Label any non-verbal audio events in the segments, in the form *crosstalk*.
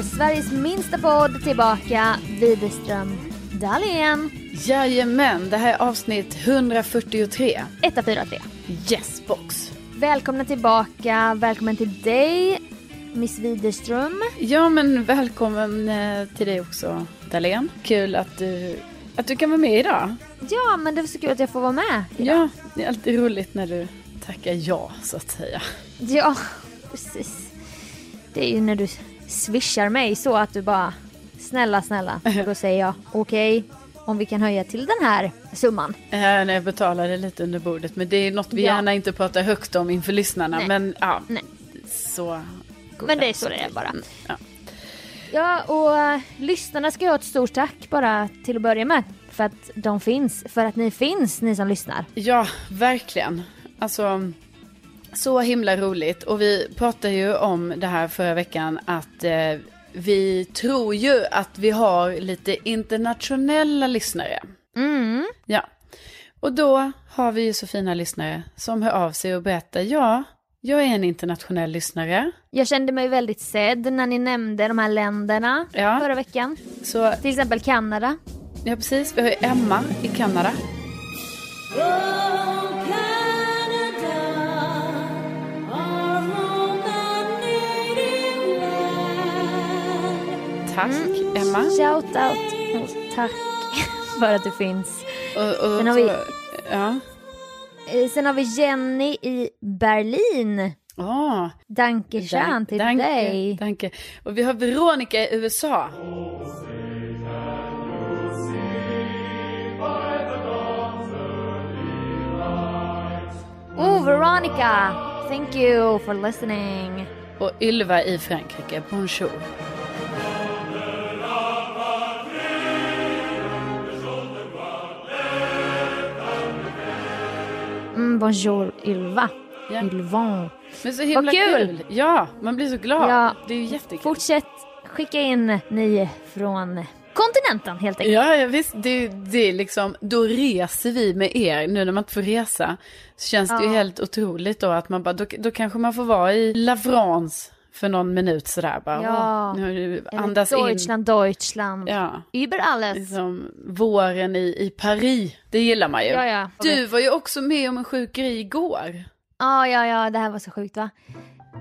är Sveriges minsta podd tillbaka, Widerström Dahlén. Jajamän, det här är avsnitt 143. 143. Yes box. Välkomna tillbaka, välkommen till dig, Miss Widerström. Ja men välkommen eh, till dig också Dahlén. Kul att du, att du kan vara med idag. Ja, men det var så kul att jag får vara med idag. Ja, det är alltid roligt när du tackar ja så att säga. Ja, precis. Det är ju när du swishar mig så att du bara snälla, snälla. Och då säger jag okej, om vi kan höja till den här summan. Eh, när jag betalade lite under bordet men det är något vi Ja. gärna inte pratar högt om inför lyssnarna. Nej. Men ja, Nej. så. Men det är så det är bara. Ja. Ja, och uh, lyssnarna ska ju ha ett stort tack bara till att börja med. För att de finns, för att ni finns, ni som lyssnar. Ja, verkligen. Alltså, så himla roligt. Och vi pratade ju om det här förra veckan att eh, vi tror ju att vi har lite internationella lyssnare. Mm. Ja. Och då har vi ju så fina lyssnare som hör av sig och berättar, ja, jag är en internationell lyssnare. Jag kände mig väldigt sedd när ni nämnde de här länderna Ja. förra veckan. Så, Till exempel Kanada. ja precis, vi har ju Emma i Kanada. Tack Emma. Shout out tack *laughs* för att du finns. Och, och, Sen har vi- Ja. Eh, Sen har vi Jenny i Berlin. Oh, Danke schön till dig. Danke. Och vi har Veronica i USA. Oh, Veronica! Thank you for listening. Och Ylva i Frankrike. Bonjour. Mm, bonjour Ylva. Ja. Ylvan. Men så himla Vad kul! kul. Ja, man blir så glad. Ja. Det är ju jättekul. Fortsätt skicka in ni från kontinenten helt enkelt. Ja, ja visst. Det, det är liksom, då reser vi med er. Nu när man inte får resa så känns det ju Ja. helt otroligt då att man bara, då, då kanske man får vara i La France för någon minut sådär bara. Ja. Nu andas in. Deutschland, Deutschland. Ja. Über alles. Liksom våren i, i Paris. Det gillar man ju. Ja, ja. Du var ju också med om en sjuk grej igår. Ja, ja, ja, det här var så sjukt va.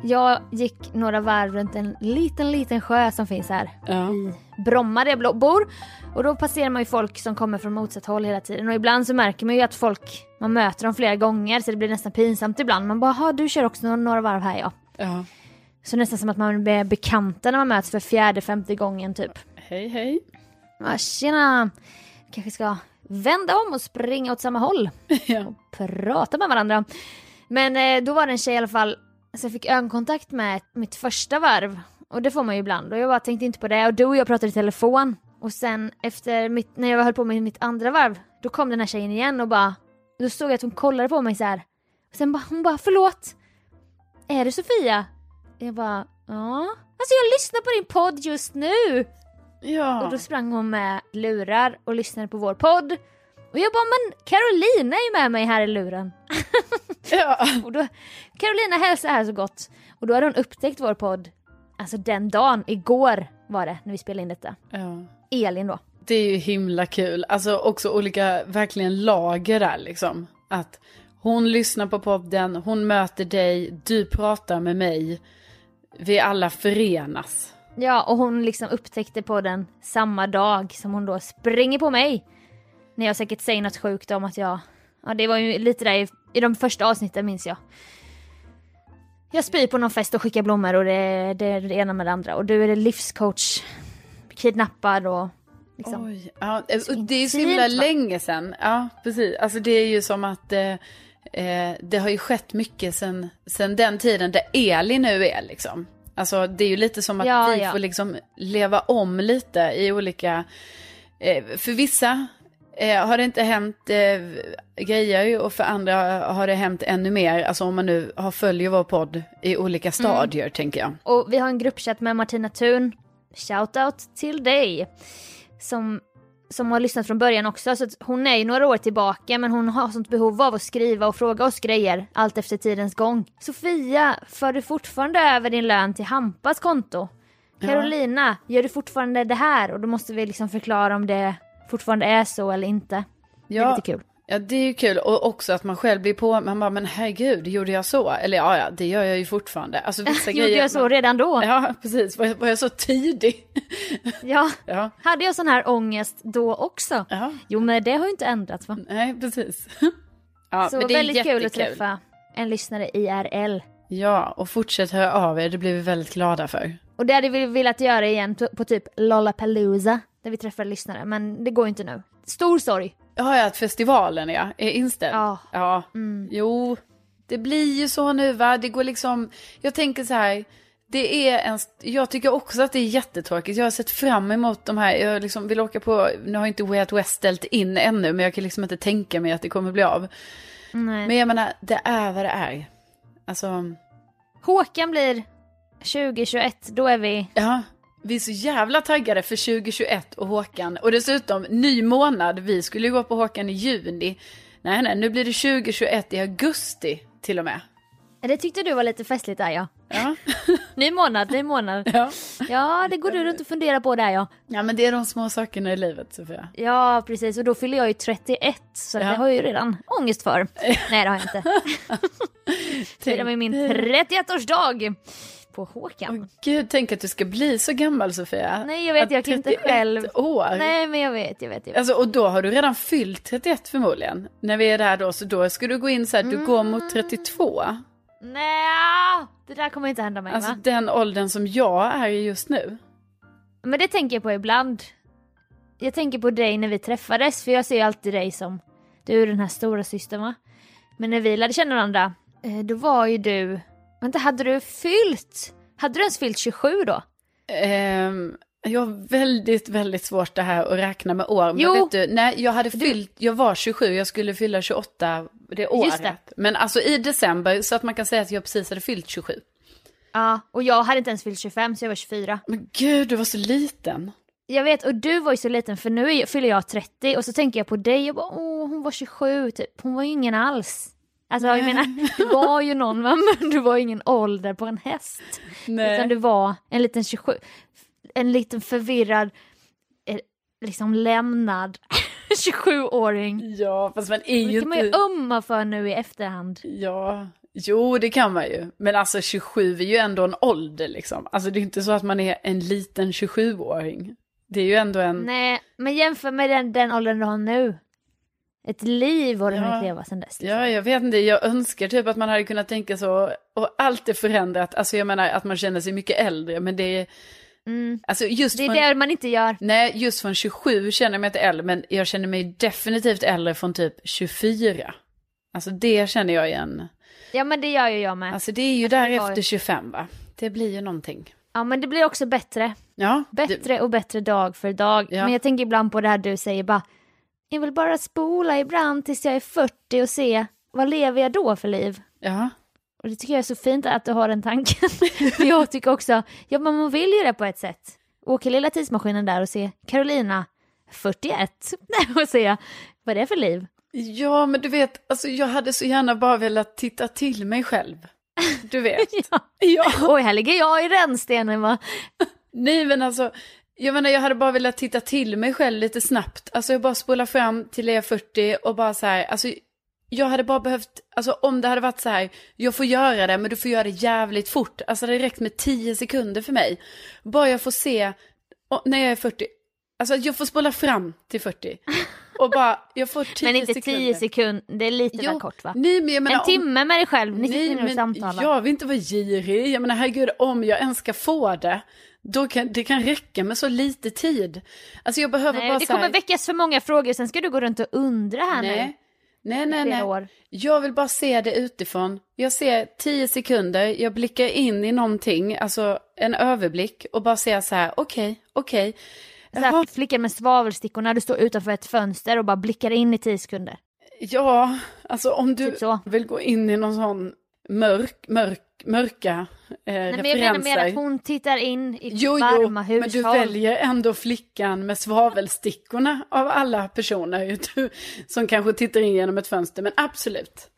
Jag gick några varv runt en liten, liten sjö som finns här Ja. i Bromma där jag bor. Och då passerar man ju folk som kommer från motsatt håll hela tiden. Och ibland så märker man ju att folk, man möter dem flera gånger så det blir nästan pinsamt ibland. Man bara, "Jaha, du kör också några varv här ja. ja. Så nästan som att man blir bekanta när man möts för fjärde, femte gången typ. Hej hej. Ja, tjena! Kanske ska vända om och springa åt samma håll. *laughs* Ja. prata med varandra. Men eh, då var det en tjej i alla fall, så jag fick ögonkontakt med mitt första varv. Och det får man ju ibland. Och jag bara tänkte inte på det. Och du och jag pratade i telefon. Och sen efter mitt, när jag höll på med mitt andra varv, då kom den här tjejen igen och bara, då såg jag att hon kollade på mig så här. Och sen bara, hon bara, förlåt. Är det Sofia? Jag bara, ja. Alltså jag lyssnar på din podd just nu. Ja. Och då sprang hon med lurar och lyssnade på vår podd. Och jag bara, men Carolina är ju med mig här i luren. *laughs* ja. *laughs* Och då, Carolina hälsar här så gott. Och då hade hon upptäckt vår podd, alltså den dagen, igår var det, när vi spelade in detta. ja. Elin då. Det är ju himla kul. Alltså också olika, verkligen lager där liksom. Att hon lyssnar på podden, hon möter dig, du pratar med mig. Vi alla förenas. Ja, och hon liksom upptäckte podden samma dag som hon då springer på mig. När jag säkert säger något sjukt om att jag, ja det var ju lite där i, i de första avsnitten minns jag. Jag spyr på någon fest och skickar blommor och det, det är det ena med det andra. Och du är livscoach, kidnappad och liksom. Oj, ja, och det är så himla länge sedan. Ja, precis. Alltså det är ju som att eh, eh, det har ju skett mycket sen, sen den tiden där Elin nu är liksom. Alltså det är ju lite som att Ja, vi ja. får liksom leva om lite i olika, eh, för vissa eh, har det inte hänt eh, grejer och för andra har det hänt ännu mer. Alltså om man nu har följer vår podd i olika stadier tänker jag. Och vi har en gruppchatt med Martina Thun. Shoutout till dig. Som, som har lyssnat från början också. Så hon är ju några år tillbaka men hon har sånt behov av att skriva och fråga oss grejer allt efter tidens gång. Sofia, för du fortfarande över din lön till Hampas konto? Ja. Carolina, gör du fortfarande det här? Och då måste vi liksom förklara om det fortfarande är så eller inte. Det är Ja, lite kul. Ja, det är ju kul. Och också att man själv blir på, man bara, men herregud, gjorde jag så? Eller ja, ja, det gör jag ju fortfarande. Alltså vissa *laughs* Gjorde grejer. jag så redan då? Ja, precis. Var jag, var jag så tidig? *laughs* Ja. *laughs* ja, Hade jag sån här ångest då också? ja, Jo men det har ju inte ändrats va? nej, precis. Ja, så men det är väldigt kul att jättekul. träffa en lyssnare IRL. Ja, och fortsätt höra av er, det blir vi väldigt glada för. Och det hade vi velat göra igen på, typ Lollapalooza, där vi träffar lyssnare, men det går inte nu. Stor sorg. Ja, ja, att festivalen ja, är inställd. Ja. Ja, Mm. jo, det blir ju så nu va, det går liksom, jag tänker så här, det är en, jag tycker också att det är jättetråkigt, jag har sett fram emot de här, jag liksom vill åka på, nu har inte Way Out West ställt in ännu, men jag kan liksom inte tänka mig att det kommer bli av. Nej. Men jag menar, det är vad det är. Alltså, Håkan blir 2021, då är vi... ja, vi är så jävla taggade för 2021 och Håkan. Och dessutom, ny månad, vi skulle ju gå på Håkan i juni. Nej, nej, nu blir det 2021 i augusti till och med. Det tyckte du var lite festligt där ja. Ja, *laughs* Ny månad, ny månad. ja. Ja, det går du runt och funderar på där ja. ja men det är de små sakerna i livet, Sofia. Ja, precis. Och då fyller jag ju 31, så Ja. det har jag ju redan ångest för. *laughs* Nej, det har jag inte. *laughs* Firar med min 31-årsdag på Håkan. Åh, Gud, tänk att du ska bli så gammal, Sofia. Nej, jag vet, Att jag kan inte 31 själv. år. Nej, men jag vet, jag vet. Jag vet. Alltså, och då har du redan fyllt 31 förmodligen. När vi är där då, så då ska du gå in så här, du går Mm. mot 32. Nej, det där kommer inte hända mig Alltså va? den åldern som jag är just nu. Men det tänker jag på ibland. Jag tänker på dig när vi träffades, för jag ser ju alltid dig som, du är den här stora systern va? Men när vi lärde känna varandra, eh, då var ju du, vänta hade du fyllt, hade du ens fyllt 27 då? Ehm, jag har väldigt, väldigt svårt det här att räkna med år. Men Jo. vet du, nej, jag hade fyllt, jag var 27, jag skulle fylla 28 det året. Just det. Men alltså i december, så att man kan säga att jag precis hade fyllt 27. Ja, och jag hade inte ens fyllt 25 så jag var 24. Men gud, du var så liten. Jag vet, och du var ju så liten för nu fyller jag 30 och så tänker jag på dig och bara åh hon var 27 typ, hon var ju ingen alls. Alltså jag menar, du var ju någon va, men du var ingen ålder på en häst. Nej. Utan du var en liten 27, en liten förvirrad, eh, liksom lämnad *laughs* 27-åring. Ja, fast man är Det ju kan man ju ömma för nu i efterhand. Ja, jo det kan man ju. Men alltså 27 är ju ändå en ålder liksom. Alltså det är inte så att man är en liten 27-åring. Det är ju ändå en... Nej, men jämför med den, den åldern du har nu. Ett liv har du Ja. leva sedan dess. liksom. Ja, jag vet inte, jag önskar typ att man hade kunnat tänka så. Och allt är förändrat, alltså jag menar att man känner sig mycket äldre. Men det är, Mm. alltså just Det är från... det man inte gör. Nej, just från 27 känner jag mig inte äldre, men jag känner mig definitivt äldre från typ 24. Alltså det känner jag igen. Ja men det gör ju jag med. Alltså det är ju det var- därefter 25 va? Det blir ju någonting. Ja men det blir också bättre. Ja, det, Bättre och bättre dag för dag. Ja. Men jag tänker ibland på det här du säger bara. Jag vill bara spola ibland tills jag är 40 och se vad lever jag då för liv? ja. Och det tycker jag är så fint att du har den tanken. *laughs* Jag tycker också, ja men man vill ju det på ett sätt. Åka lilla tidsmaskinen där och se Carolina 41 och se vad det är för liv. Ja, men du vet, alltså jag hade så gärna bara velat titta till mig själv. Du vet. *laughs* Ja. ja. Oj, här ligger jag i rännstenen va? Nej, men alltså, jag menar jag hade bara velat titta till mig själv lite snabbt. Alltså jag bara spolar fram till jag är 40 och bara så här, alltså jag hade bara behövt, alltså om det hade varit så här, jag får göra det men du får göra det jävligt fort. Alltså det hade räckt med 10 sekunder för mig. Bara jag får se, och, när jag är 40, alltså jag får spola fram till 40. *laughs* Och bara, jag får 10 Men inte sekunder. 10 sekunder, det är lite Jo, väl kort va? Nej, men jag menar, En timme med dig själv, 90 Nej, minuter men samtala. jag vill inte vara girig. Jag menar herregud, om jag ens ska få det, då kan det kan räcka med så lite tid. Alltså jag behöver Nej, bara det så här, kommer väckas för många frågor, sen ska du gå runt och undra här nu. nej, nej, nej, nej. år. Jag vill bara se det utifrån. Jag ser tio sekunder, jag blickar in i någonting, alltså en överblick och bara ser så här, okej, okej. Så här, flickan med svavelstickorna, du står utanför ett fönster och bara blickar in i 10 sekunder. Ja, alltså om du Typ vill gå in i någon sån mörk, mörk, mörka eh, Nej, men jag menar referenser. mer att hon tittar in i Jo, jo, varma men hushåll. du väljer ändå flickan med svavelstickorna av alla personer du, som kanske tittar in genom ett fönster. Men absolut.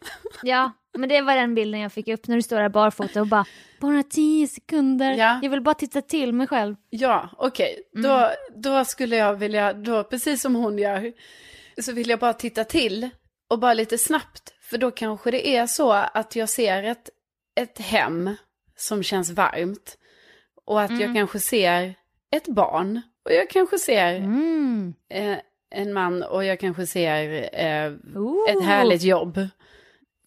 Ja, men det var den bilden jag fick upp när du står där barfota och bara bara tio sekunder. Ja. Jag vill bara titta till mig själv. Ja, okej. Mm. Då, då skulle jag vilja, då, precis som hon gör, så vill jag bara titta till och bara lite snabbt. För då kanske det är så att jag ser ett, ett hem som känns varmt. Och att Mm. jag kanske ser ett barn. Och jag kanske ser Mm. eh, en man och jag kanske ser eh, ett härligt jobb.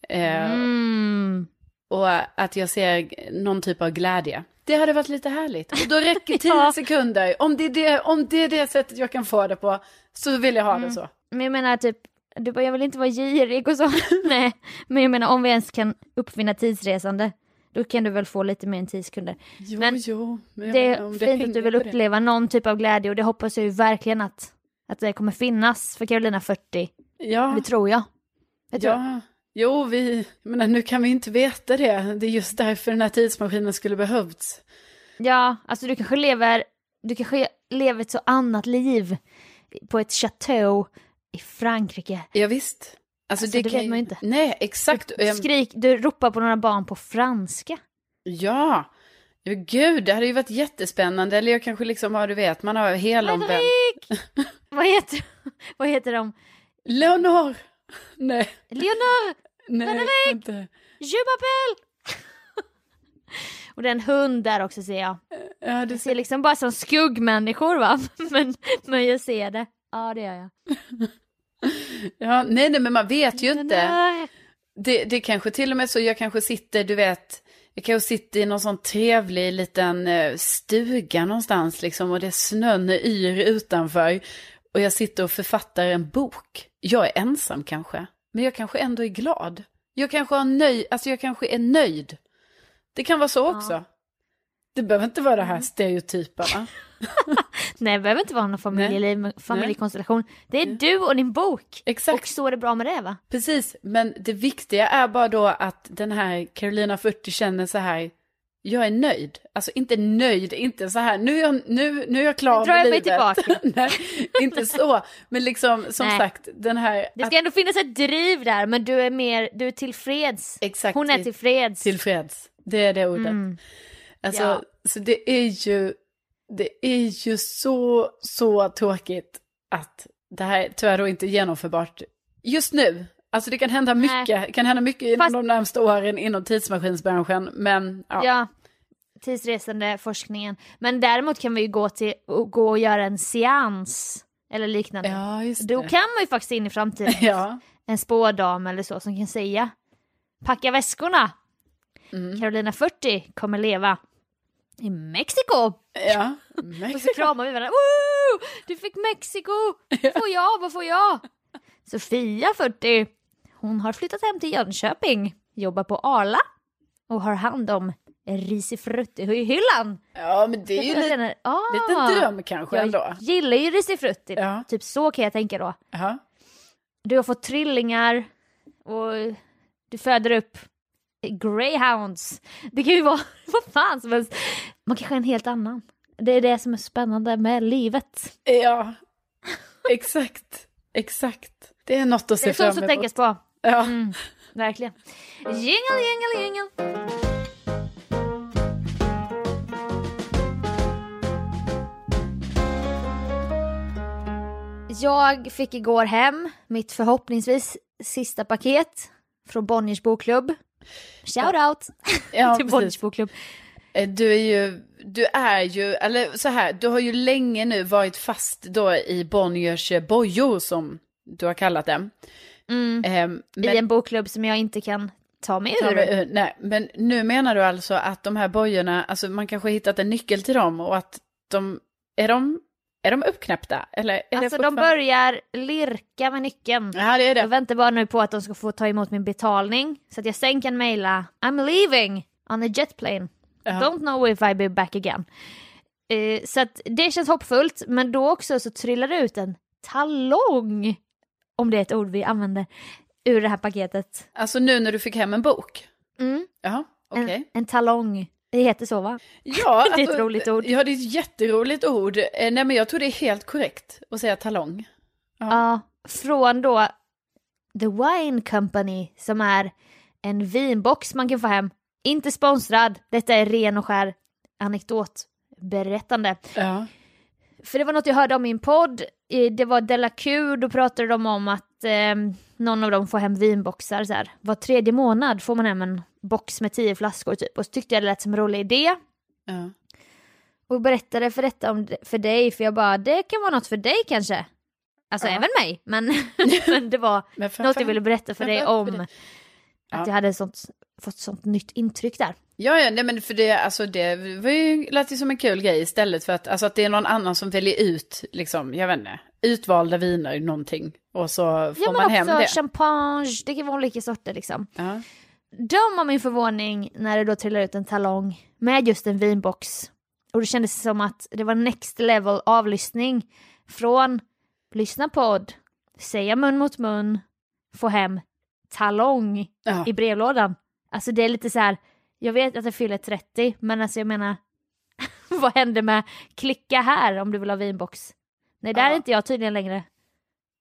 Eh, Mm. Och att jag ser någon typ av glädje. Det hade varit lite härligt. Och då räcker *laughs* tio Ja. sekunder. Om det, är det, om det är det sättet jag kan få det på, så vill jag ha Mm. det så. Men jag menar typ, du bara, jag vill inte vara girig och så. *laughs* Nej, men jag menar om vi ens kan uppfinna tidsresande, då kan du väl få lite mer än 10 sekunder. Jo, Men jo. Men jag Det är fint att du vill på det. uppleva någon typ av glädje och det hoppas jag ju verkligen att, att det kommer finnas för Carolina 40. Ja, Det tror jag. Det tror jag. ja. Jo, vi, jag menar, nu kan vi inte veta det. Det är just därför den här tidsmaskinen skulle behövts. Ja, alltså du kanske lever, du kanske lever ett så annat liv på ett chateau i Frankrike. Ja, visst. Alltså, Alltså, det kan vet man ju inte. Nej, exakt. Du, Jag- skrik, du ropar på några barn på franska. Ja. Gud, det hade ju varit jättespännande. Eller jag kanske liksom, ja du vet, man har helomvänd. *laughs* Vad, heter, vad heter de? Leonor! Nej, Leonor! nej, Fredrik! inte. Je m'appelle! och det är en hund där också ser jag. Ja, det Jag ser liksom bara som skuggmänniskor va? *laughs* men, men jag ser det. Ja det gör jag. *laughs* Ja, nej, nej, men man vet ju inte. Det, det kanske till och med så, jag kanske sitter, du vet, jag kanske sitter i någon sån trevlig liten eh, stuga någonstans liksom och det är snön yr utanför. Och jag sitter och författar en bok. Jag är ensam kanske, men jag kanske ändå är glad. Jag kanske, har nöj, alltså jag kanske är nöjd. Det kan vara så också. Det behöver inte vara det här stereotypa va? *laughs* Nej det behöver inte vara någon familjeliv, familjekonstellation. Det är du och din bok. Exakt. Och så är det bra med det va? Precis, men det viktiga är bara då att den här Carolina 40 känner så här, jag är nöjd. Alltså inte nöjd, inte så här, nu är jag, nu, nu är jag klar Nu drar med jag mig livet. tillbaka. *laughs* Nej, inte så. Men liksom, som Nej. sagt, den här... Det att- ska ändå finnas ett driv där men du är mer, du är tillfreds. Exakt, Hon är till- tillfreds. Tillfreds, det är det ordet. Mm. Alltså, Ja. så det är ju, det är ju så, så tråkigt att det här tyvärr då inte är genomförbart just nu. Alltså det kan hända Nej. mycket, kan hända mycket inom Fast- de närmsta åren inom tidsmaskinsbranschen, men ja. Ja. Tidsresande forskningen. Men däremot kan vi ju gå till gå och göra en seans eller liknande. Ja, just Då det. kan man ju faktiskt in i framtiden. Ja. En spådam eller så som kan säga Packa väskorna! Mm. Carolina 40 kommer leva i Mexiko! Ja. Och så kramar vi varandra. Woo! Du fick Mexiko! Får jag? Vad får jag? Sofia 40. Hon har flyttat hem till Jönköping. Jobbar på Arla. Och har hand om risifrutti-hyllan. Ja, men det är ju Jag en känner, ah, liten dröm kanske ändå. Jag gillar ju risifrutti. Ja. Typ så kan jag tänka då. Ja. Du har fått trillingar och du föder upp greyhounds. Det kan ju vara *laughs* vad fan som helst. Man kanske är en helt annan. Det är det som är spännande med livet. ja, exakt. Exakt. Det är något att Det se är fram så som emot. tänkas på. Ja. Mm, verkligen. Jingle, jingle, jingle. Jag fick igår hem mitt förhoppningsvis sista paket från Bonniers bokklubb. Shout out Ja, *laughs* till. Bonniers bokklubb. Eh, Du är ju, du är ju, eller så här, du har ju länge nu varit fast då i Bonniers eh, bojor som du har kallat dem. Mm. Ehm, I en bokklubb som jag inte kan ta mig Ta ur. mig ur- nej, men nu menar du alltså att de här bojorna, alltså man kanske hittat en nyckel till dem och att de, är de, är de uppknäppta? Eller är Alltså de börjar lirka med nyckeln. Ja, det är Jag det. väntar bara nu på att de ska få ta emot min betalning så att jag sen kan mejla I'm leaving on a jet plane. Ja. Don't know if I be back again. Eh, så att det känns hoppfullt men då också så trillar det ut en talong, om det är ett ord vi använder, ur det här paketet. Alltså nu när du fick hem en bok? Mm, Ja, okej. en, en talong. Det heter så va? Ja, *laughs* Det är ett alltså, roligt ord. Ja, det är ett jätteroligt ord. Eh, Nej, men jag tror det är helt korrekt att säga talong. Ja. Ja, från då The Wine Company som är en vinbox man kan få hem. Inte sponsrad, detta är ren och skär anekdot berättande. Ja. För det var något jag hörde om i en podd, Eh, det var Della Q, då pratade de om att eh, någon av dem får hem vinboxar så här. Var tredje månad får man hem en box med tio flaskor typ. Och så tyckte jag det lät som en rolig idé. Ja. Och berättade för detta om, för dig, för jag bara, det kan vara något för dig kanske. Alltså Ja. även mig, men, *laughs* *laughs* men det var Men för, något jag ville berätta för dig Framförallt om. för Att Ja. jag hade sånt, fått sånt nytt intryck där. Ja, ja, nej men för det, alltså det var ju, lät ju som en kul grej istället för att, alltså att det är någon annan som väljer ut, liksom, jag vet inte, utvalda viner, någonting. Och så får Ja men man hem också det. champagne, det kan vara olika sorter liksom. Ja. Döm av min förvåning när det då trillar ut en talong med just en vinbox. Och det kändes som att det var next level avlyssning från lyssna podd, säga mun mot mun, få hem talong Ja. i brevlådan. Alltså det är lite så här, jag vet att jag fyller 30 men alltså jag menar *laughs* vad händer med klicka här om du vill ha vinbox? Nej där Ja. är inte jag tydligen längre.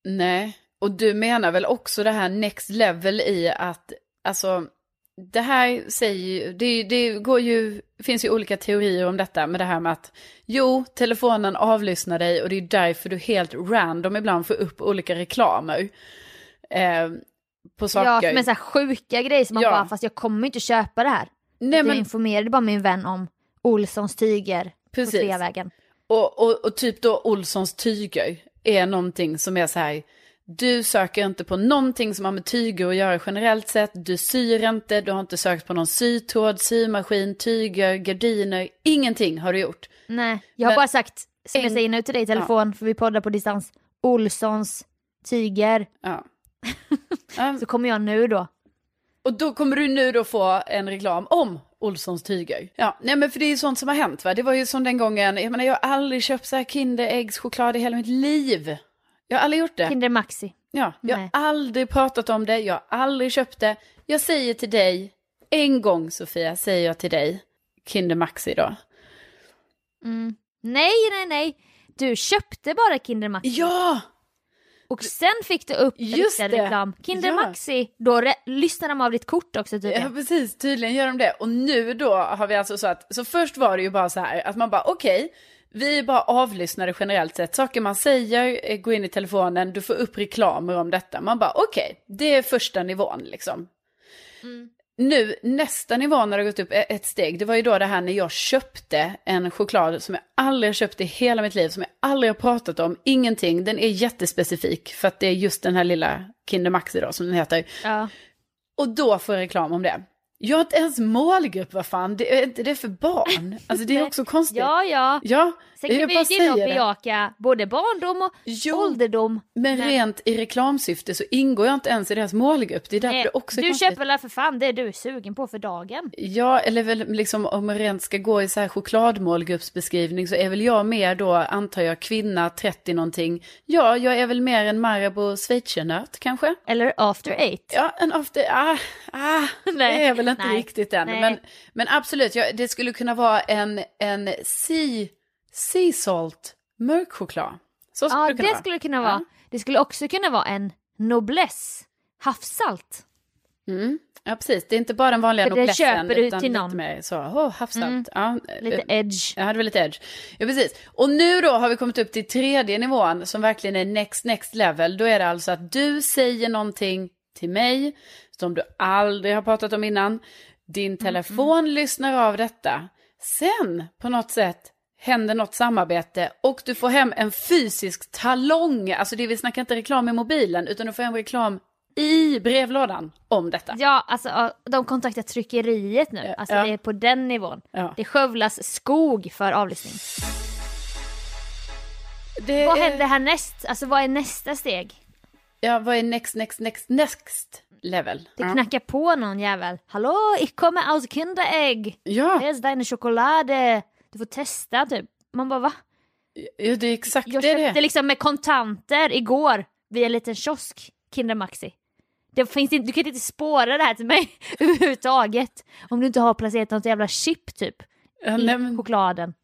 Nej, och du menar väl också det här next level i att, alltså, det här säger det, det går ju, finns ju olika teorier om detta med det här med att, jo, telefonen avlyssnar dig och det är därför du helt random ibland får upp olika reklamer. Eh, på saker. Ja, med så här sjuka grejer som man Ja. bara, fast jag kommer inte köpa det här. Nej, Jag men informerade bara min vän om Olssons tyger på Precis. Sveavägen. Och, och, och typ då Olssons tyger är någonting som är så här, du söker inte på någonting som har med tyger att göra generellt sett, du syr inte, du har inte sökt på någon sytråd, symaskin, tyger, gardiner, ingenting har du gjort. Nej, jag har Men- bara sagt, som jag En- säger nu till dig i telefon, för vi poddar på distans, Olssons tyger. Ja. *laughs* Ja, Så kommer jag nu då. och då kommer du nu då få en reklam om Olssons tyger. Ja, nej men för det är ju sånt som har hänt va. Det var ju som den gången, jag menar jag har aldrig köpt så här Kinderäggschoklad i hela mitt liv. Jag har aldrig gjort det. Kinder Maxi. Ja, jag Nej. har aldrig pratat om det, jag har aldrig köpt det. Jag säger till dig, en gång Sofia, säger jag till dig, Kinder Maxi då. Mm. Nej, nej, nej. Du köpte bara Kinder Maxi. Ja! Och sen fick du upp Just riktad reklam. Kinder Ja. Maxi, då lyssnar de av ditt kort också Ja, tydligen. precis, tydligen gör de det. Och nu då har vi alltså så att, så först var det ju bara så här, att man bara okej, vi är bara avlyssnade generellt sett. Saker man säger, eh, gå in i telefonen, du får upp reklamer om detta. Man bara okej, det är första nivån liksom. Mm. Nu, nästa nivå när det har gått upp e- ett steg, det var ju då det här när jag köpte en choklad som jag aldrig köpt i hela mitt liv, som jag aldrig har pratat om, ingenting. Den är jättespecifik, för att det är just den här lilla Kinder Maxi då, som den heter. Ja. Och då får jag reklam om det. Jag har inte ens målgrupp, vad fan, det är inte det för barn? Alltså det är också konstigt. ja, ja. Ja, Sen kan jag vi gilla att säger det. bejaka både barndom och Jo, ålderdom. men Men- rent i reklamsyfte så ingår jag inte ens i deras målgrupp. Det är därför Nej, det också du konstigt. köper väl för fan det du är sugen på för dagen. Ja, eller väl liksom om man rent ska gå i så här chokladmålgruppsbeskrivning så är väl jag mer då, antar jag, kvinna 30 någonting. Ja, jag är väl mer en Marabou schweizernöt kanske. Eller after eight. Ja, en after, ah, ah, *laughs* Nej, det är väl inte nej, riktigt än. Men, men absolut, ja, det skulle kunna vara en, en sea, sea salt mörkchoklad. Så skulle Ja, det kunna det vara. skulle kunna vara. Ja. Det skulle också kunna vara en noblesse. Havssalt. Mm. Ja, precis. Det är inte bara den vanliga För det noblessen, köper du utan till lite någon. mer så, oh, havssalt. Mm. Ja, Lite eh, edge. Jag hade väl lite edge. Ja, precis. Och nu då har vi kommit upp till tredje nivån som verkligen är next, next level. Då är det alltså att du säger någonting till mig som du aldrig har pratat om innan. Din telefon lyssnar av detta. Sen på något sätt händer något samarbete och du får hem en fysisk talong. Alltså det vi snackar inte reklam i mobilen utan du får hem reklam i brevlådan om detta. Ja, alltså ja, de kontaktar tryckeriet nu. Ja, Alltså ja. det är på den nivån. Ja. Det skövlas skog för avlyssning. Det Vad är- händer härnäst? Alltså vad är nästa steg? Ja, vad är next, next, next, next level? Det ja. knackar på någon jävel. Hallå, ich komme aus Kinderägg. Ja, är deine choklade. Du får testa typ. Man bara va? ja, det är exakt Jag det är köpte det. liksom med kontanter igår via en liten kiosk, Kinder Maxi. Det finns inte, du kan inte spåra det här till mig *laughs* överhuvudtaget. Om du inte har placerat något jävla chip typ Ja, i nej, men chokladen.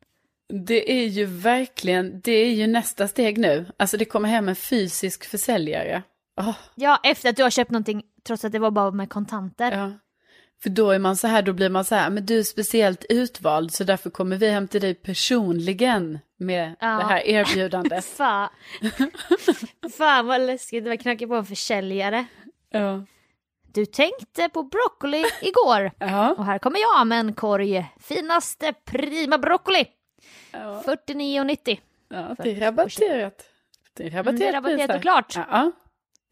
det är ju verkligen, det är ju nästa steg nu. Alltså det kommer hem en fysisk försäljare. Åh, Ja, efter att du har köpt någonting trots att det var bara med kontanter. ja. För då är man så här, då blir man så här, men du är speciellt utvald så därför kommer vi hem till dig personligen med Ja. det här erbjudandet. *laughs* Fan. Fan vad läskigt, det var knacka på en försäljare. ja. Du tänkte på broccoli igår. *laughs* Ja. Och här kommer jag med en korg finaste prima broccoli. Ja. 49,90. ja, det är rabatterat. Det är rabatterat, Det är rabatterat och klart. Ja.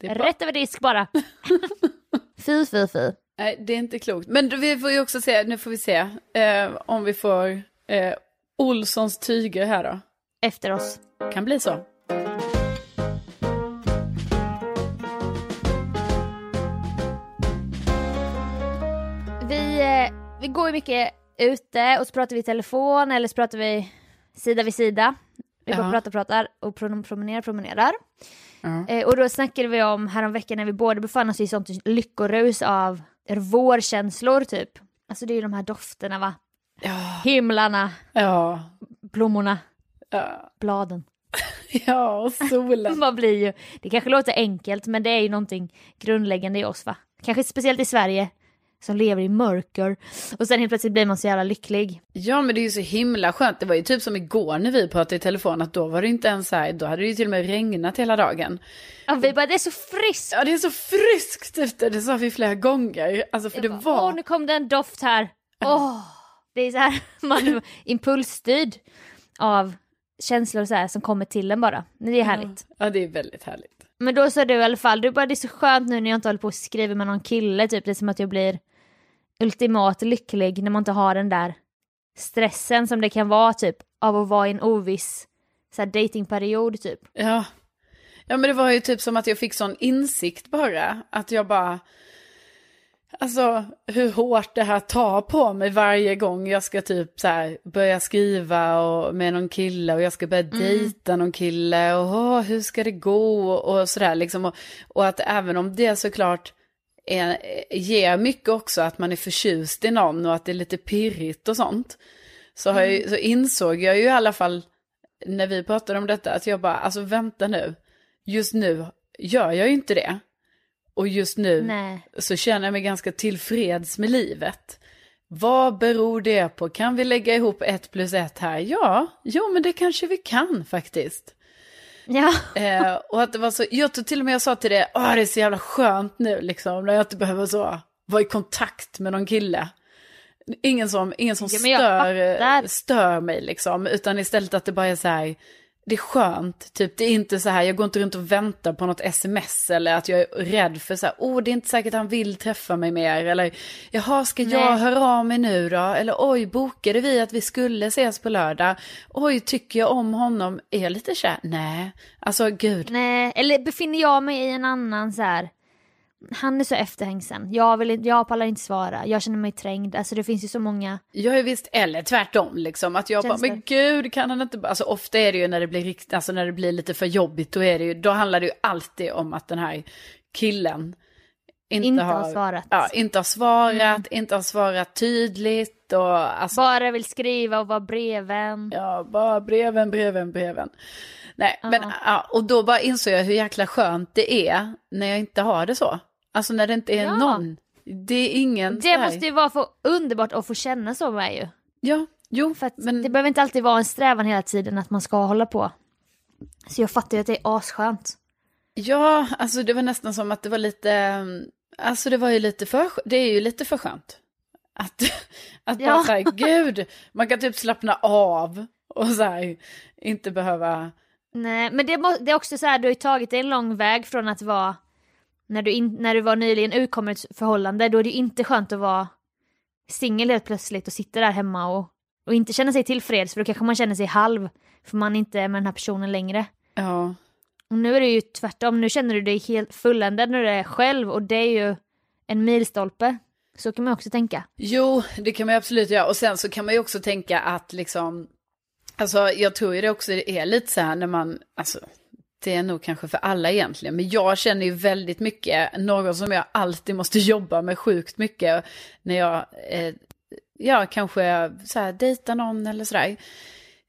Rätt över disk bara. *laughs* fy, fy, fy. Nej, det är inte klokt. Men vi får ju också se, nu får vi se eh, om vi får eh, Olssons tyger här då. Efter oss. Kan bli så. Vi, eh, vi går ju mycket ute och så pratar vi i telefon eller så pratar vi sida vid sida. Vi bara Ja. pratar, pratar och prom- promenerar, promenerar. Ja. Eh, och då snackade vi om häromveckan när vi båda befann oss i sånt lyckorus av vårkänslor typ. Alltså det är ju de här dofterna va? Ja, Himlarna, ja, blommorna, ja, bladen. *laughs* ja och solen. *laughs* Man blir ju, det kanske låter enkelt men det är ju någonting grundläggande i oss va? Kanske speciellt i Sverige som lever i mörker och sen helt plötsligt blir man så jävla lycklig. Ja, men det är ju så himla skönt. Det var ju typ som igår när vi pratade i telefon, att då var det inte ens så här, då hade det ju till och med regnat hela dagen. Ja, vi bara det är så friskt! Ja, det är så friskt ute, det sa vi flera gånger. Alltså för det Jag bara, var... Åh, nu kom det en doft här. Åh, det är så här, *laughs* man är impulsstyrd av känslor så här som kommer till en bara. Det är härligt. Ja, det är väldigt härligt. Men då sa du i alla fall, du bara det är så skönt nu när jag inte håller på och skriver med någon kille, typ det är som att jag blir ultimat lycklig när man inte har den där stressen som det kan vara typ av att vara i en oviss så här, datingperiod typ. Ja. Ja, men det var ju typ som att jag fick sån insikt bara. Att jag bara... Alltså hur hårt det här tar på mig varje gång jag ska typ så här börja skriva och, med någon kille och jag ska börja dejta någon kille och åh, hur ska det gå och sådär liksom. Och, och att även om det såklart är, ger mycket också att man är förtjust i någon och att det är lite pirrigt och sånt. Så, har jag, så insåg jag ju i alla fall när vi pratade om detta att jag bara, alltså vänta nu. Just nu gör jag ju inte det. Och just nu Nej. så känner jag mig ganska tillfreds med livet. Vad beror det på? Kan vi lägga ihop ett plus ett här? Ja, jo men det kanske vi kan faktiskt. Ja. Eh, och att det var så, jag tror till och med jag sa till det, åh det är så jävla skönt nu liksom, när jag inte behöver så, vara i kontakt med någon kille. Ingen som, ingen som Ja, stör, stör mig liksom, utan istället att det bara är så här, det är skönt, typ det är inte så här, jag går inte runt och väntar på något sms eller att jag är rädd för så här, oh det är inte säkert han vill träffa mig mer eller jaha ska jag Nej. höra av mig nu då eller oj bokade vi att vi skulle ses på lördag, oj tycker jag om honom, är jag lite kär? Nej, alltså gud, Nej, eller befinner jag mig i en annan så här. Han är så efterhängsen. Jag, vill, jag pallar inte svara. Jag känner mig trängd. Alltså det finns ju så många. jag är visst, eller tvärtom liksom, att jag bara, men gud kan han inte, bara-" alltså ofta är det ju när det blir riktigt, alltså när det blir lite för jobbigt, då är det ju, då handlar det ju alltid om att den här killen inte, Inte har svarat. Mm. Ja, inte har svarat, inte har svarat tydligt och alltså, Bara vill skriva och vara brevvän. ja, bara breven, breven, breven. Nej, men ja, och då bara insåg jag hur jäkla skönt det är när jag inte har det så. Alltså när det inte är Ja. någon. Det är ingen Det måste ju vara för underbart att få känna så med ju. Ja, jo, För men det behöver inte alltid vara en strävan hela tiden att man ska hålla på. Så jag fattar ju att det är askönt. Ja, alltså det var nästan som att det var lite, mm, alltså det var ju lite för, det är ju lite för skönt. Att, *laughs* att bara Ja. så här, gud, man kan typ slappna av och så här, inte behöva, Nej, men det, må, det är också så här, du har ju tagit en lång väg från att vara, när du, in, när du var nyligen ur ett förhållande, då är det ju inte skönt att vara singel helt plötsligt och sitta där hemma och, och inte känna sig tillfreds, för då kanske man känner sig halv, för man inte är med den här personen längre. ja, Och nu är det ju tvärtom, nu känner du dig helt fulländad när du är själv och det är ju en milstolpe. Så kan man också tänka. Jo, det kan man absolut göra. Och sen så kan man ju också tänka att liksom, alltså jag tror ju det också är lite så här när man, alltså det är nog kanske för alla egentligen, men jag känner ju väldigt mycket, något som jag alltid måste *laughs* jobba med sjukt mycket när jag, eh, ja kanske så här dejtar någon eller sådär.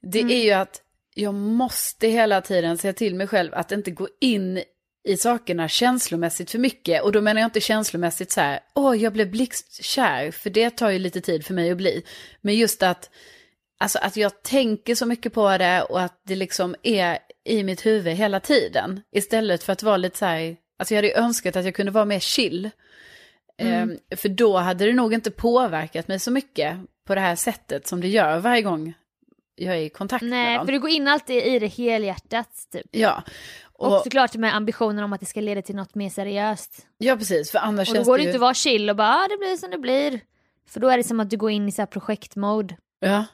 Det är ju att jag måste hela tiden säga till mig själv att inte gå in i sakerna känslomässigt för mycket. Och då menar jag inte känslomässigt så här, åh jag blev blixtkär, för det tar ju lite tid för mig att bli. Men just att, alltså att jag tänker så mycket på det och att det liksom är i mitt huvud hela tiden. Istället för att vara lite så här, alltså jag hade ju önskat att jag kunde vara mer chill. Mm. Eh, för då hade det nog inte påverkat mig så mycket på det här sättet som det gör varje gång jag är i kontakt Nej, med dem. Nej, för du går in alltid i det helhjärtat typ. Ja. Och, och såklart med ambitionen om att det ska leda till något mer seriöst. Ja, precis. För annars och då går det ju... inte att vara chill och bara, ah, det blir som det blir. För då är det som att du går in i så här projektmode. Ja,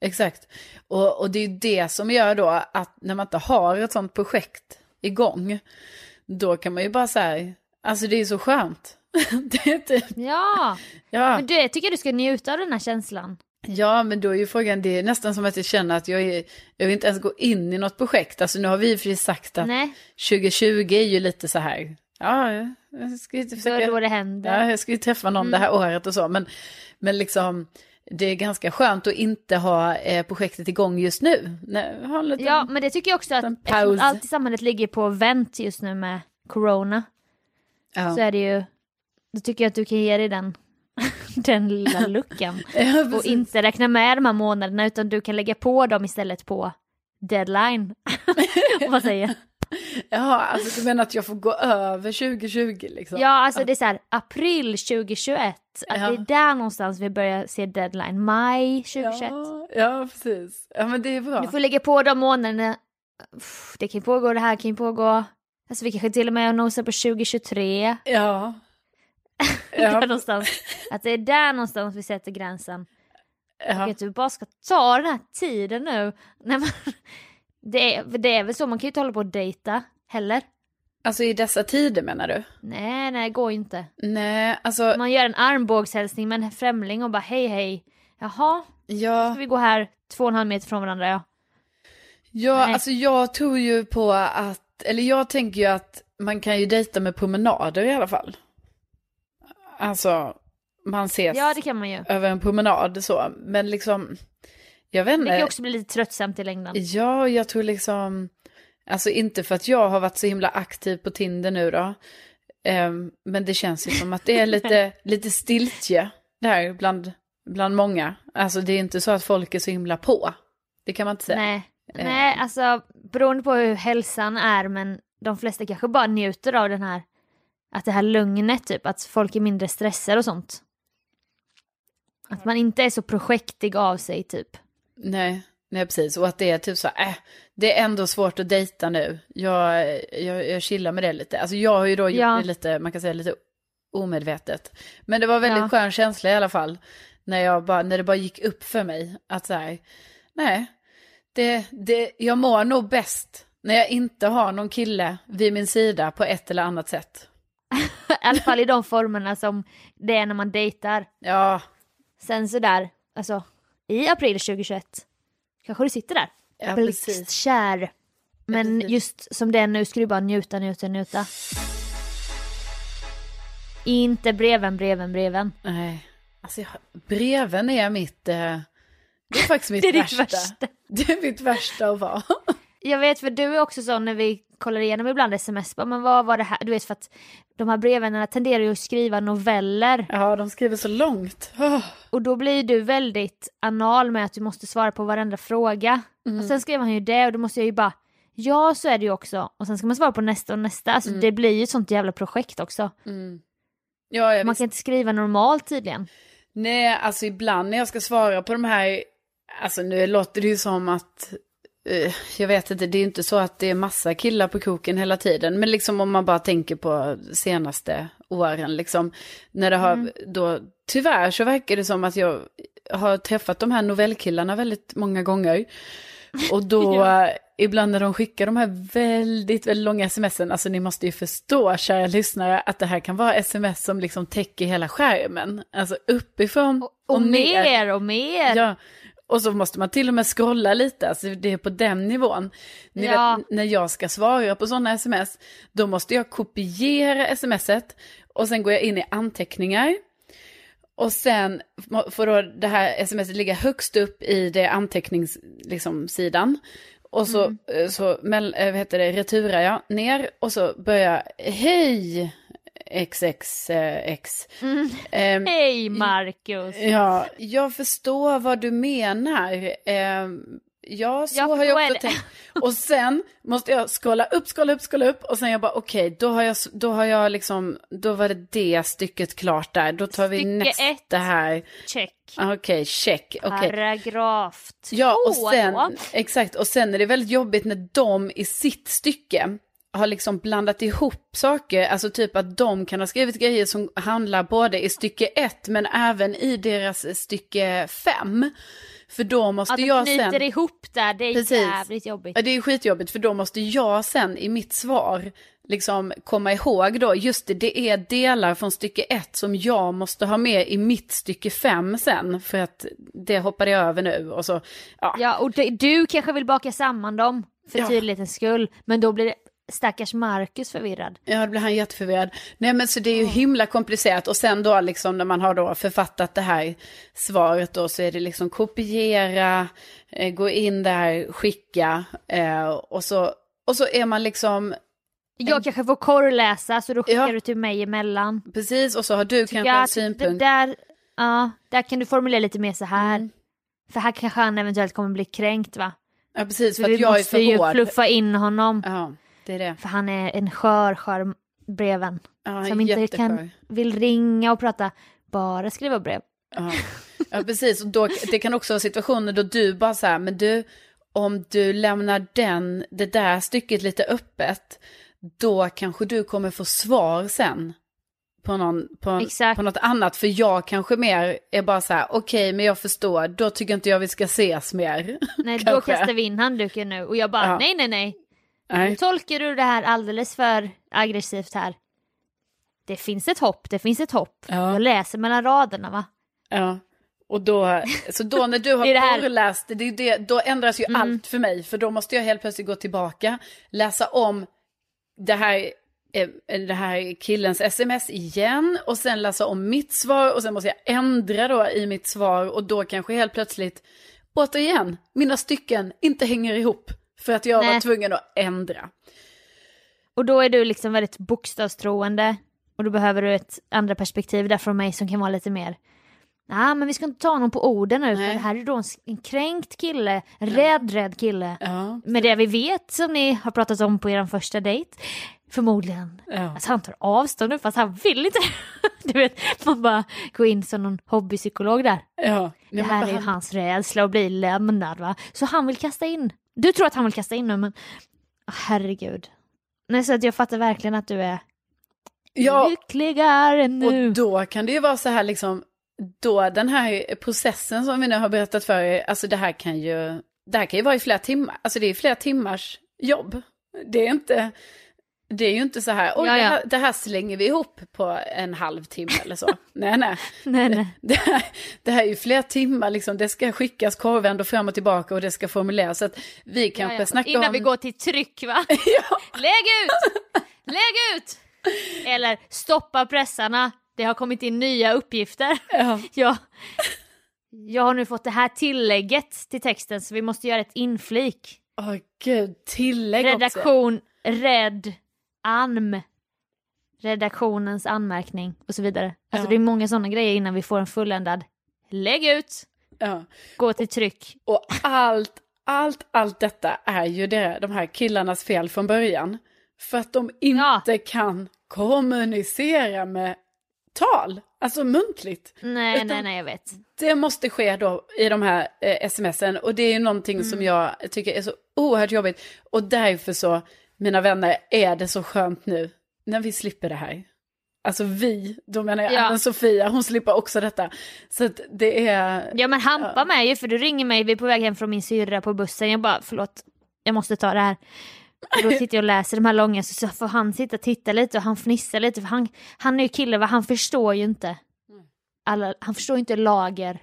exakt. Och, och det är det som gör då att när man inte har ett sånt projekt igång, då kan man ju bara säga, alltså det är så skönt. *laughs* det är typ... Ja, *laughs* ja. men det tycker jag du ska njuta av den här känslan. Ja, men då är ju frågan, det är nästan som att jag känner att jag, är, jag vill inte ens gå in i något projekt. Alltså nu har vi för sagt att Nej. 2020 är ju lite så här, ja, jag ska ju försöka... Då det händer. Ja, jag ska ju träffa någon mm. det här året och så, men, men liksom det är ganska skönt att inte ha eh, projektet igång just nu. Nej, liten, ja, men det tycker jag också att allt i samhället ligger på vänt just nu med corona. Ja. Så är det ju, då tycker jag att du kan ge dig den *laughs* den lilla luckan. *laughs* ja, och inte räkna med de här månaderna utan du kan lägga på dem istället på deadline. *laughs* Vad säger *laughs* Ja, alltså du menar att jag får gå över 2020 liksom? Ja, alltså det är så här, april 2021, att ja. det är där någonstans vi börjar se deadline, maj 2021. Ja, ja, precis. Ja men det är bra. Du får lägga på de månaderna, det kan ju pågå, det här kan ju pågå, alltså vi kanske till och med nosar på 2023. Ja. *laughs* Ja. någonstans. Att det är där någonstans vi sätter gränsen. Ja. Och att du bara ska ta den här tiden nu. När man, det, är, det är väl så, man kan ju inte hålla på och dejta heller. Alltså i dessa tider menar du? Nej, nej, det går ju inte. Nej, alltså. Man gör en armbågshälsning med en främling och bara hej hej. Jaha, ja. ska vi gå här två och en halv meter från varandra ja. Ja, nej. alltså jag tror ju på att, eller jag tänker ju att man kan ju dejta med promenader i alla fall. Alltså, man ses ja, det kan man ju. över en promenad så. Men liksom, jag vet inte. Det kan också bli lite tröttsamt i längden. Ja, jag tror liksom, alltså inte för att jag har varit så himla aktiv på Tinder nu då. Um, men det känns ju som att det är *laughs* lite, lite stiltje där bland, bland många. Alltså det är inte så att folk är så himla på. Det kan man inte säga. Nej, uh. Nej alltså beroende på hur hälsan är men de flesta kanske bara njuter av den här att det här lugnet typ, att folk är mindre stressade och sånt. Att man inte är så projektig av sig typ. Nej, nej precis. Och att det är typ så, äh, det är ändå svårt att dejta nu. Jag, jag, jag chillar med det lite. Alltså jag har ju då gjort ja. det lite, man kan säga lite omedvetet. Men det var väldigt ja. skön känsla i alla fall. När, jag bara, när det bara gick upp för mig att så här, nej, det, det, jag mår nog bäst när jag inte har någon kille vid min sida på ett eller annat sätt. *laughs* I alla fall i de formerna som det är när man dejtar. Ja. Sen sådär, alltså i april 2021 kanske du sitter där. Ja, Blixtkär. Men just som det är nu ska du bara njuta, njuta, njuta. Inte breven, breven, breven. Nej. Alltså breven är mitt... Eh, det är faktiskt mitt *laughs* det är värsta. värsta. *laughs* Det är mitt värsta att vara. Jag vet för du är också sån när vi kollar igenom ibland sms, men vad var det här? Du vet för att de här brevvännerna tenderar ju att skriva noveller. Ja, de skriver så långt. Oh. Och då blir du väldigt anal med att du måste svara på varenda fråga. Mm. Och sen skriver han ju det och då måste jag ju bara Ja, så är det ju också. Och sen ska man svara på nästa och nästa. Alltså mm. det blir ju ett sånt jävla projekt också. Mm. Ja, man visst. kan inte skriva normalt tydligen. Nej, alltså ibland när jag ska svara på de här, alltså nu låter det ju som att jag vet inte, det är inte så att det är massa killar på koken hela tiden. Men liksom om man bara tänker på senaste åren, liksom. När det har mm. då, tyvärr så verkar det som att jag har träffat de här novellkillarna väldigt många gånger. Och då, *laughs* ja. ibland när de skickar de här väldigt, väldigt långa smsen, alltså ni måste ju förstå, kära lyssnare, att det här kan vara sms som liksom täcker hela skärmen. Alltså uppifrån och, och, och mer och mer. Ja, och så måste man till och med scrolla lite, alltså det är på den nivån. Ni ja. vet, när jag ska svara på sådana sms, då måste jag kopiera smset och sen går jag in i anteckningar. Och sen får då det här smset ligga högst upp i det anteckningssidan. Liksom, Och så, Mm. eh, så mell, eh, vad heter det, returar jag ner och så börjar jag, hej XXX. Mm. Ehm, Hej Marcus! Ja, jag förstår vad du menar. Ehm, ja, så Ja, har jag också det. tänkt. Och sen måste jag skala upp, skala upp, skala upp och sen jag bara okej, då har jag, då har jag liksom, då var det det stycket klart där. Då tar vi Stycke nästa ett. här. Check. Okej, check. Okej. Paragraf två. Ja, och sen, då. exakt, och sen är det väldigt jobbigt när de i sitt stycke har liksom blandat ihop saker, alltså typ att de kan ha skrivit grejer som handlar både i stycke ett men även i deras stycke fem. För då måste Att de jag knyter sen... ihop där, det är Precis. jävligt jobbigt. Ja, det är skitjobbigt för då måste jag sen i mitt svar liksom komma ihåg då, just det, det är delar från stycke ett som jag måste ha med i mitt stycke fem sen för att det hoppade jag över nu och så, ja. Ja, och det, du kanske vill baka samman dem för Ja. tydlighetens skull, men då blir det stackars Marcus förvirrad. Ja, då blir han jätteförvirrad. Nej, men så det är ju himla komplicerat. Och sen då liksom när man har då författat det här svaret då så är det liksom kopiera, eh, gå in där, skicka eh, och, så, och så är man liksom, Jag kanske får korrläsa så då skickar Ja. du till mig emellan. precis, och så har du kanske Ja, en synpunkt. där, ja, där kan du formulera lite mer så här. Mm. För här kanske han eventuellt kommer bli kränkt va? Ja, precis, Så för vi att jag är måste ju för hård. fluffa in honom. Ja, det är det. För han är en skör, skör breven. Ja, som inte jätteskör. kan, vill ringa och prata, bara skriva brev. Ja. ja, precis. Och då, det kan också vara situationer då du bara så här, men du, om du lämnar den, det där stycket lite öppet, då kanske du kommer få svar sen. På, någon, på, på något annat, för jag kanske mer är bara så här, okej, men jag förstår, då tycker inte jag vi ska ses mer. Nej, *laughs* då kastar vi in handduken nu. Och jag bara, Ja. nej, nej, nej. Nej. tolkar du det här alldeles för aggressivt här. Det finns ett hopp, det finns ett hopp. Ja. Jag läser mellan raderna va? Ja. Och då, så då när du *laughs* har Det det här. korreläst, det, det, då ändras ju Mm. allt för mig. För då måste jag helt plötsligt gå tillbaka, läsa om det här, eh, det här killens sms igen och sen läsa om mitt svar och sen måste jag ändra då i mitt svar och då kanske helt plötsligt, återigen, mina stycken inte hänger ihop. För att jag var Nej. tvungen att ändra. Och då är du liksom väldigt bokstavstroende. Och då behöver du ett andra perspektiv där från mig som kan vara lite mer Nej men vi ska inte ta honom på orden nu för det här är då en, en kränkt kille, en rädd rädd kille. Ja. Med det vi vet som ni har pratat om på er första dejt. Förmodligen. Ja. Alltså han tar avstånd nu fast han vill inte. *laughs* Du vet, man bara går in som någon hobbypsykolog där. ja. Det här är ju hans rädsla att bli lämnad va. Så han vill kasta in. Du tror att han vill kasta in nu men Åh, herregud. Nej så att jag fattar verkligen att du är ja. lyckligare nu. Och då kan det ju vara så här liksom, då den här processen som vi nu har berättat för er, alltså det här kan ju, det här kan ju vara i flera timmar, alltså det är flera timmars jobb. Det är inte, det är ju inte så här, oj. Det, här, det här slänger vi ihop på en halvtimme eller så. *laughs* nej, nej. nej, nej. Det här, det här är ju flera timmar, liksom, det ska skickas korvändor fram och tillbaka och det ska formuleras. Så att vi kanske Ja, ja. snackar Innan om... vi går till tryck va? *laughs* ja, Lägg ut! Lägg ut! Eller stoppa pressarna. Det har kommit in nya uppgifter. ja, *laughs* Ja. Jag har nu fått det här tillägget till texten så vi måste göra ett inflik. åh gud, tillägg också. Redaktion, red, anm. Redaktionens anmärkning och så vidare. Alltså Ja. det är många sådana grejer innan vi får en fulländad. Lägg ut! Ja. Gå till tryck. Och allt, allt, allt detta är ju det, de här killarnas fel från början. För att de inte kan kommunicera med tal, alltså muntligt. Nej, Utan- nej, nej, jag vet. Det måste ske då i de här eh, smsen och det är ju någonting Mm. som jag tycker är så oerhört jobbigt. Och därför så, mina vänner, är det så skönt nu när vi slipper det här. Alltså vi, då menar jag Ja. även Sofia, hon slipper också detta. Så att det är... Ja men hampa med ju för du ringer mig, vi är på väg hem från min syrra på bussen. Jag bara förlåt, jag måste ta det här. Och då sitter jag och läser de här långa så, så får han sitta och titta lite och han fnissar lite för han, han är ju kille va, han förstår ju inte. Alla, han förstår ju inte lager.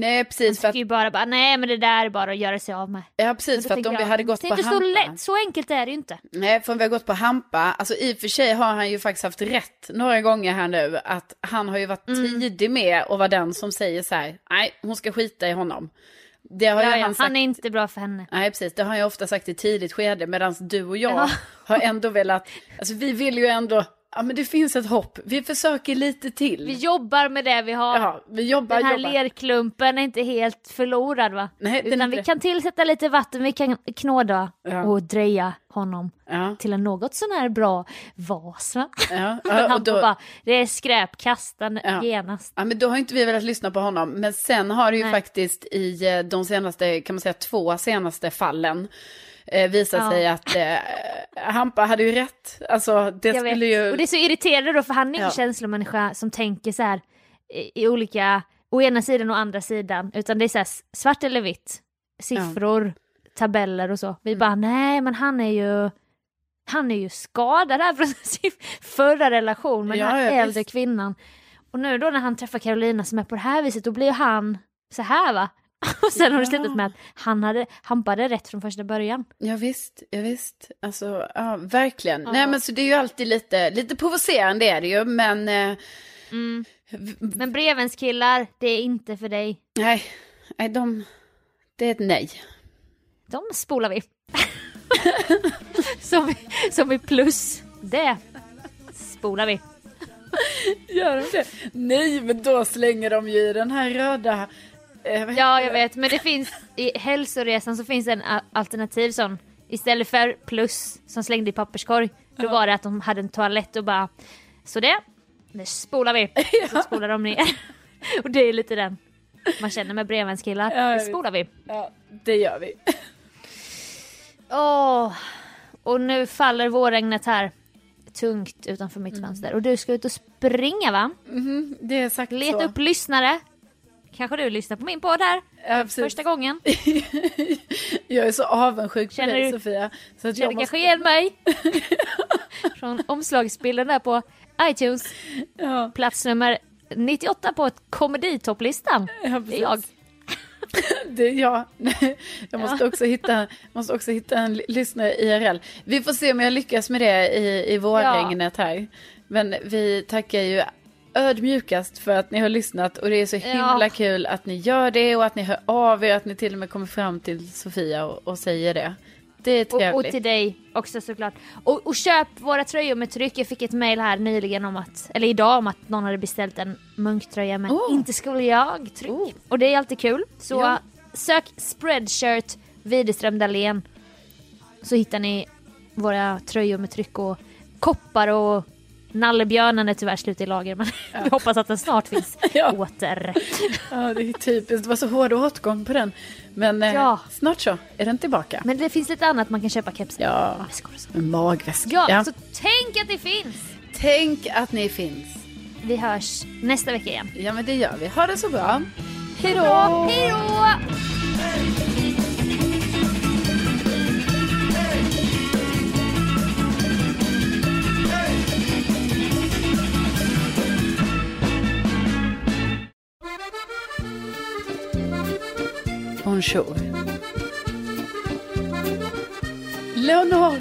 Nej, Han precis. För tycker att, ju bara, bara nej men det där är bara att göra sig av med. ja, precis, för att om vi jag, hade gått det på är inte hampa... så lätt, så enkelt är det ju inte. Nej, för om vi har gått på hampa, alltså i och för sig har han ju faktiskt haft rätt några gånger här nu, att han har ju varit Mm. tidig med och var den som säger så här, nej, hon ska skita i honom. Det har Ja, ju ja, han sagt. Han är inte bra för henne. Nej, precis. Det har jag ofta sagt i tidigt skede. Medan du och jag Ja. har ändå velat... Alltså vi vill ju ändå... Ja, men det finns ett hopp. Vi försöker lite till. Vi jobbar med det vi har. Ja, vi jobbar, Den här jobbar. lerklumpen är inte helt förlorad va? Nej, Utan vi inte- kan tillsätta lite vatten, vi kan knåda Ja. och dreja honom Ja, till en något sån här bra vas va? ja, ja, *laughs* och då, bara, det är skräp, kasta Ja. genast. ja, men då har inte vi velat lyssna på honom. Men sen har det ju Nej. faktiskt i eh, de senaste, kan man säga två senaste fallen eh, visat Ja. sig att eh, Hampa hade ju rätt. Alltså det Jag skulle vet. ju... Och det är så irriterande då för han är Ja. känslomänniska som tänker så här i, i olika, å ena sidan och andra sidan, utan det är så här svart eller vitt, siffror, tabeller och så. Vi Mm. bara nej men han är ju han är ju skadad här från sin förra relation med Ja, den här ja, äldre visst. kvinnan. Och nu då när han träffar Carolina som är på det här viset, då blir han så här va? *laughs* Och sen har det slutat med att han hade, han hade rätt från första början. Ja visst, ja visst. Alltså, ja, verkligen. Ja. Nej men så det är ju alltid lite, lite provocerande är det ju, men... Eh, Mm. Men brevens killar, det är inte för dig. nej, nej, de... Det är ett nej. De spolar vi. *laughs* som, i, som i plus. Det spolar vi. Gör de det? Nej, men då slänger de ju i den här röda... Eh, Ja, jag vet. Men det finns i hälsoresan så finns en alternativ sån. Istället för plus som slängde i papperskorg. Då var det att de hade en toalett och bara så det, det spolar vi. *laughs* Så spolar de ner. *laughs* och det är lite den man känner med brevvänskillar. Ja, vet. spolar vi. Ja, det gör vi. *laughs* Åh, och nu faller vårregnet här tungt utanför mitt fönster. Och du ska ut och springa va? Mhm, det är sagt Leta så. upp lyssnare. Kanske du lyssnar på min podd här Ja, första gången. *laughs* Jag är så avundsjuk på Känner dig du- Sofia. Så att Känner jag kanske måste... igen mig. *laughs* Från omslagsbilden där på iTunes. Ja, Plats nummer 98 på ett komeditopplistan. ja, Det är jag. *laughs* Det är jag. Jag måste, också hitta, måste också hitta en ly- lyssnare IRL. Vi får se om jag lyckas med det i, i vårregnet här. Men vi tackar ju ödmjukast för att ni har lyssnat och det är så himla Ja. kul att ni gör det och att ni hör av er, att ni till och med kommer fram till Sofia och, och säger det. Det är Och, trevligt. och till dig också såklart. Och, och köp våra tröjor med tryck. Jag fick ett mail här nyligen om att, eller idag om att någon hade beställt en munktröja men Oh. inte skulle jag tryck. Oh. Och det är alltid kul. Så Ja. sök Spreadshirt Widerström Dahlén. Så hittar ni våra tröjor med tryck och koppar och nallebjörnen är tyvärr slut i lager men vi hoppas att den snart finns *laughs* Ja. åter. Ja, det är typiskt. Det var så hård åtgång på den. Men eh, Ja. snart så är den tillbaka. Men det finns lite annat man kan köpa kepsar. Ja, Väskor och så. en magväska. Ja, Ja. så tänk att det finns! Tänk att ni finns. Vi hörs nästa vecka igen. Ja, men det gör vi. Ha det så bra. Hej då! Hej då! Bonjour. Leonor.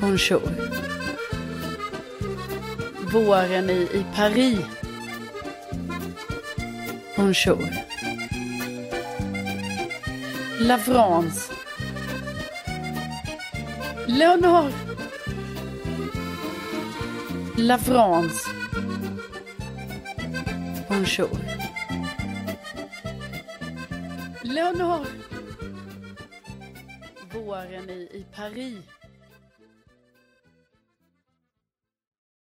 Bonjour. Våren i, i Paris. Bonjour. La France. Leonor. La France. Bonjour. Leonor. Våren i, i Paris.